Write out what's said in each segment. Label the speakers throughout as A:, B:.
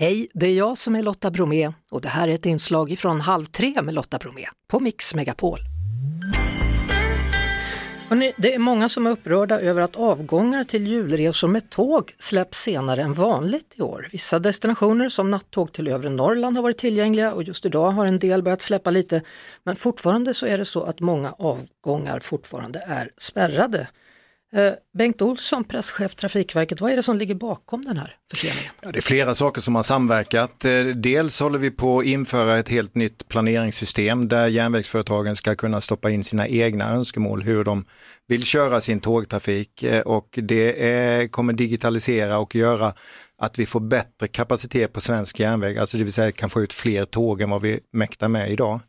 A: Hej, det är jag som är Lotta Bromé och det här är ett inslag från Halv tre med Lotta Bromé på Mix Megapol. Hörrni, det är många som är upprörda över att avgångar till julresor med tåg släpps senare än vanligt i år. Vissa destinationer som nattåg till övre Norrland har varit tillgängliga och just idag har en del börjat släppa lite. Men fortfarande så är det så att många avgångar fortfarande är spärrade. Eh, Bengt Olsson, presschef Trafikverket, vad är det som ligger bakom den här förseningen?
B: Ja, det är flera saker som har samverkat. Eh, dels håller vi på att införa ett helt nytt planeringssystem där järnvägsföretagen ska kunna stoppa in sina egna önskemål hur de vill köra sin tågtrafik eh, och det kommer digitalisera och göra att vi får bättre kapacitet på svensk järnväg, alltså det vill säga kan få ut fler tåg än vad vi mäktar med idag.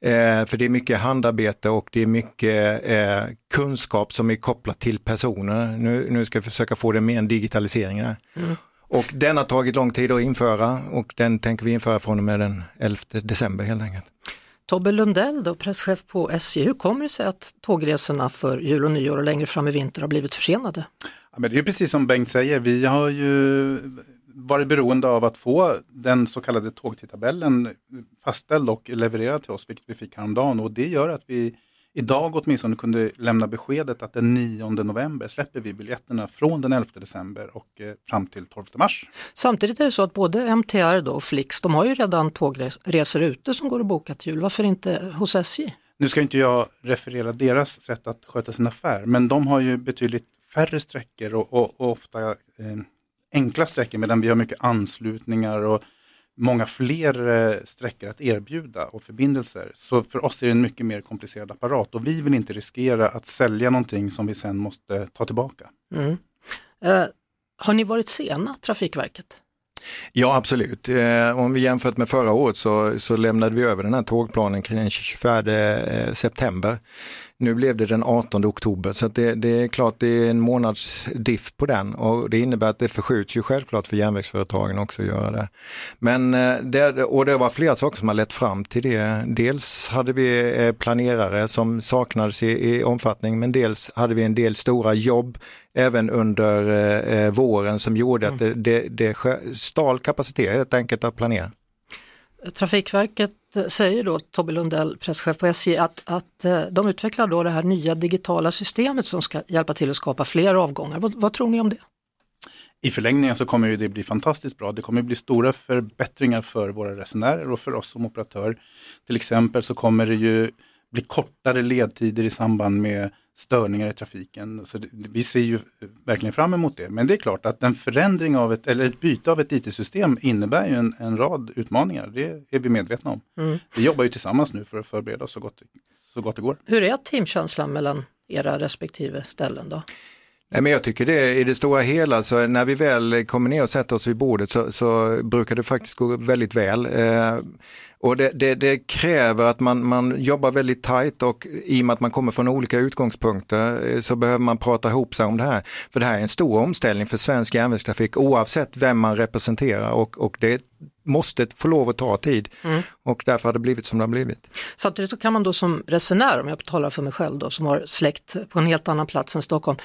B: Eh, för det är mycket handarbete och det är mycket eh, kunskap som är kopplat till personer. Nu, nu ska vi försöka få det med en digitalisering där. Mm. Och den har tagit lång tid att införa och den tänker vi införa från och med den 11 december helt enkelt.
A: Tobbe Lundell, då, presschef på SJ, hur kommer det sig att tågresorna för jul och nyår och längre fram i vinter har blivit försenade?
C: Ja, men det är precis som Bengt säger, vi har ju varit beroende av att få den så kallade tågtidtabellen fastställd och levererad till oss, vilket vi fick häromdagen. Och det gör att vi idag åtminstone kunde lämna beskedet att den 9 november släpper vi biljetterna från den 11 december och eh, fram till 12 mars.
A: Samtidigt är det så att både MTR då och Flix, de har ju redan tågresor ute som går att boka till jul. Varför inte hos SJ?
C: Nu ska inte jag referera deras sätt att sköta sin affär, men de har ju betydligt färre sträckor och, och, och ofta eh, enkla sträckor medan vi har mycket anslutningar och många fler eh, sträckor att erbjuda och förbindelser. Så för oss är det en mycket mer komplicerad apparat och vi vill inte riskera att sälja någonting som vi sen måste ta tillbaka. Mm.
A: Eh, har ni varit sena, Trafikverket?
B: Ja absolut. Eh, om vi jämfört med förra året så, så lämnade vi över den här tågplanen kring den 24 eh, september. Nu blev det den 18 oktober så det, det, är klart det är en månads diff på den och det innebär att det förskjuts ju självklart för järnvägsföretagen också att göra det. Men eh, det, och det var flera saker som har lett fram till det. Dels hade vi eh, planerare som saknades i, i omfattning men dels hade vi en del stora jobb även under eh, eh våren som gjorde att mm. det, det, det stal kapacitet helt enkelt att planera.
A: Trafikverket säger då Tobbe Lundell, presschef på SJ, att, att eh, de utvecklar då det här nya digitala systemet som ska hjälpa till att skapa fler avgångar. Vad, vad tror ni om det?
C: I förlängningen så kommer det bli fantastiskt bra. Det kommer bli stora förbättringar för våra resenärer och för oss som operatör. Till exempel så kommer det ju bli kortare ledtider i samband med störningar i trafiken. Så det, vi ser ju verkligen fram emot det. Men det är klart att en förändring av ett, eller ett byte av ett IT-system innebär ju en, en rad utmaningar. Det är vi medvetna om. Mm. Vi jobbar ju tillsammans nu för att förbereda oss så gott, så gott det går.
A: Hur är teamkänslan mellan era respektive ställen då?
B: Nej, men jag tycker det i det stora hela, så när vi väl kommer ner och sätter oss vid bordet så, så brukar det faktiskt gå väldigt väl. Eh, och det, det, det, kräver att man, man jobbar väldigt tajt och i och med att man kommer från olika utgångspunkter eh, så behöver man prata ihop sig om det här. För det här är en stor omställning för svensk järnvägstrafik oavsett vem man representerar och, och det måste få lov att ta tid mm. och därför har det blivit som det har blivit.
A: Samtidigt kan man då som resenär, om jag talar för mig själv då, som har släkt på en helt annan plats än Stockholm,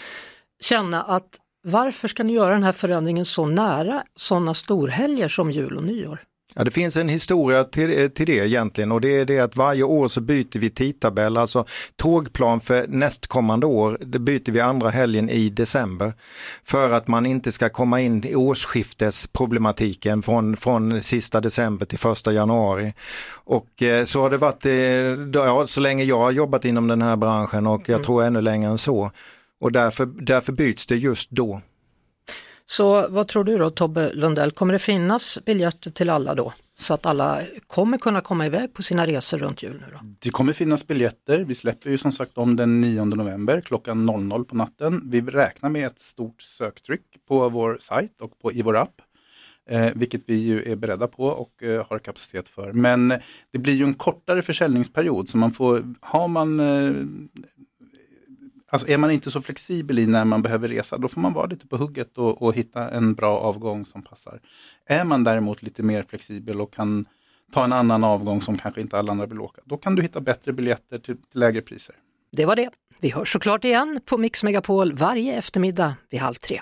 A: känna att varför ska ni göra den här förändringen så nära sådana storhelger som jul och nyår?
B: Ja, det finns en historia till, till det egentligen och det är det att varje år så byter vi tidtabell, alltså tågplan för nästkommande år, det byter vi andra helgen i december. För att man inte ska komma in i årsskiftesproblematiken från, från sista december till första januari. Och eh, så har det varit eh, ja, så länge jag har jobbat inom den här branschen och jag mm. tror ännu längre än så. Och därför, därför byts det just då.
A: Så vad tror du då Tobbe Lundell, kommer det finnas biljetter till alla då? Så att alla kommer kunna komma iväg på sina resor runt jul nu då?
C: Det kommer finnas biljetter. Vi släpper ju som sagt om den 9 november klockan 00 på natten. Vi räknar med ett stort söktryck på vår sajt och på, i vår app. Eh, vilket vi ju är beredda på och eh, har kapacitet för. Men det blir ju en kortare försäljningsperiod så man får, har man eh, Alltså är man inte så flexibel i när man behöver resa, då får man vara lite på hugget och, och, hitta en bra avgång som passar. Är man däremot lite mer flexibel och kan ta en annan avgång som kanske inte alla andra vill åka, då kan du hitta bättre biljetter till, till lägre priser.
A: Det var det. Vi hörs såklart igen på Mix Megapol varje eftermiddag vid halv tre.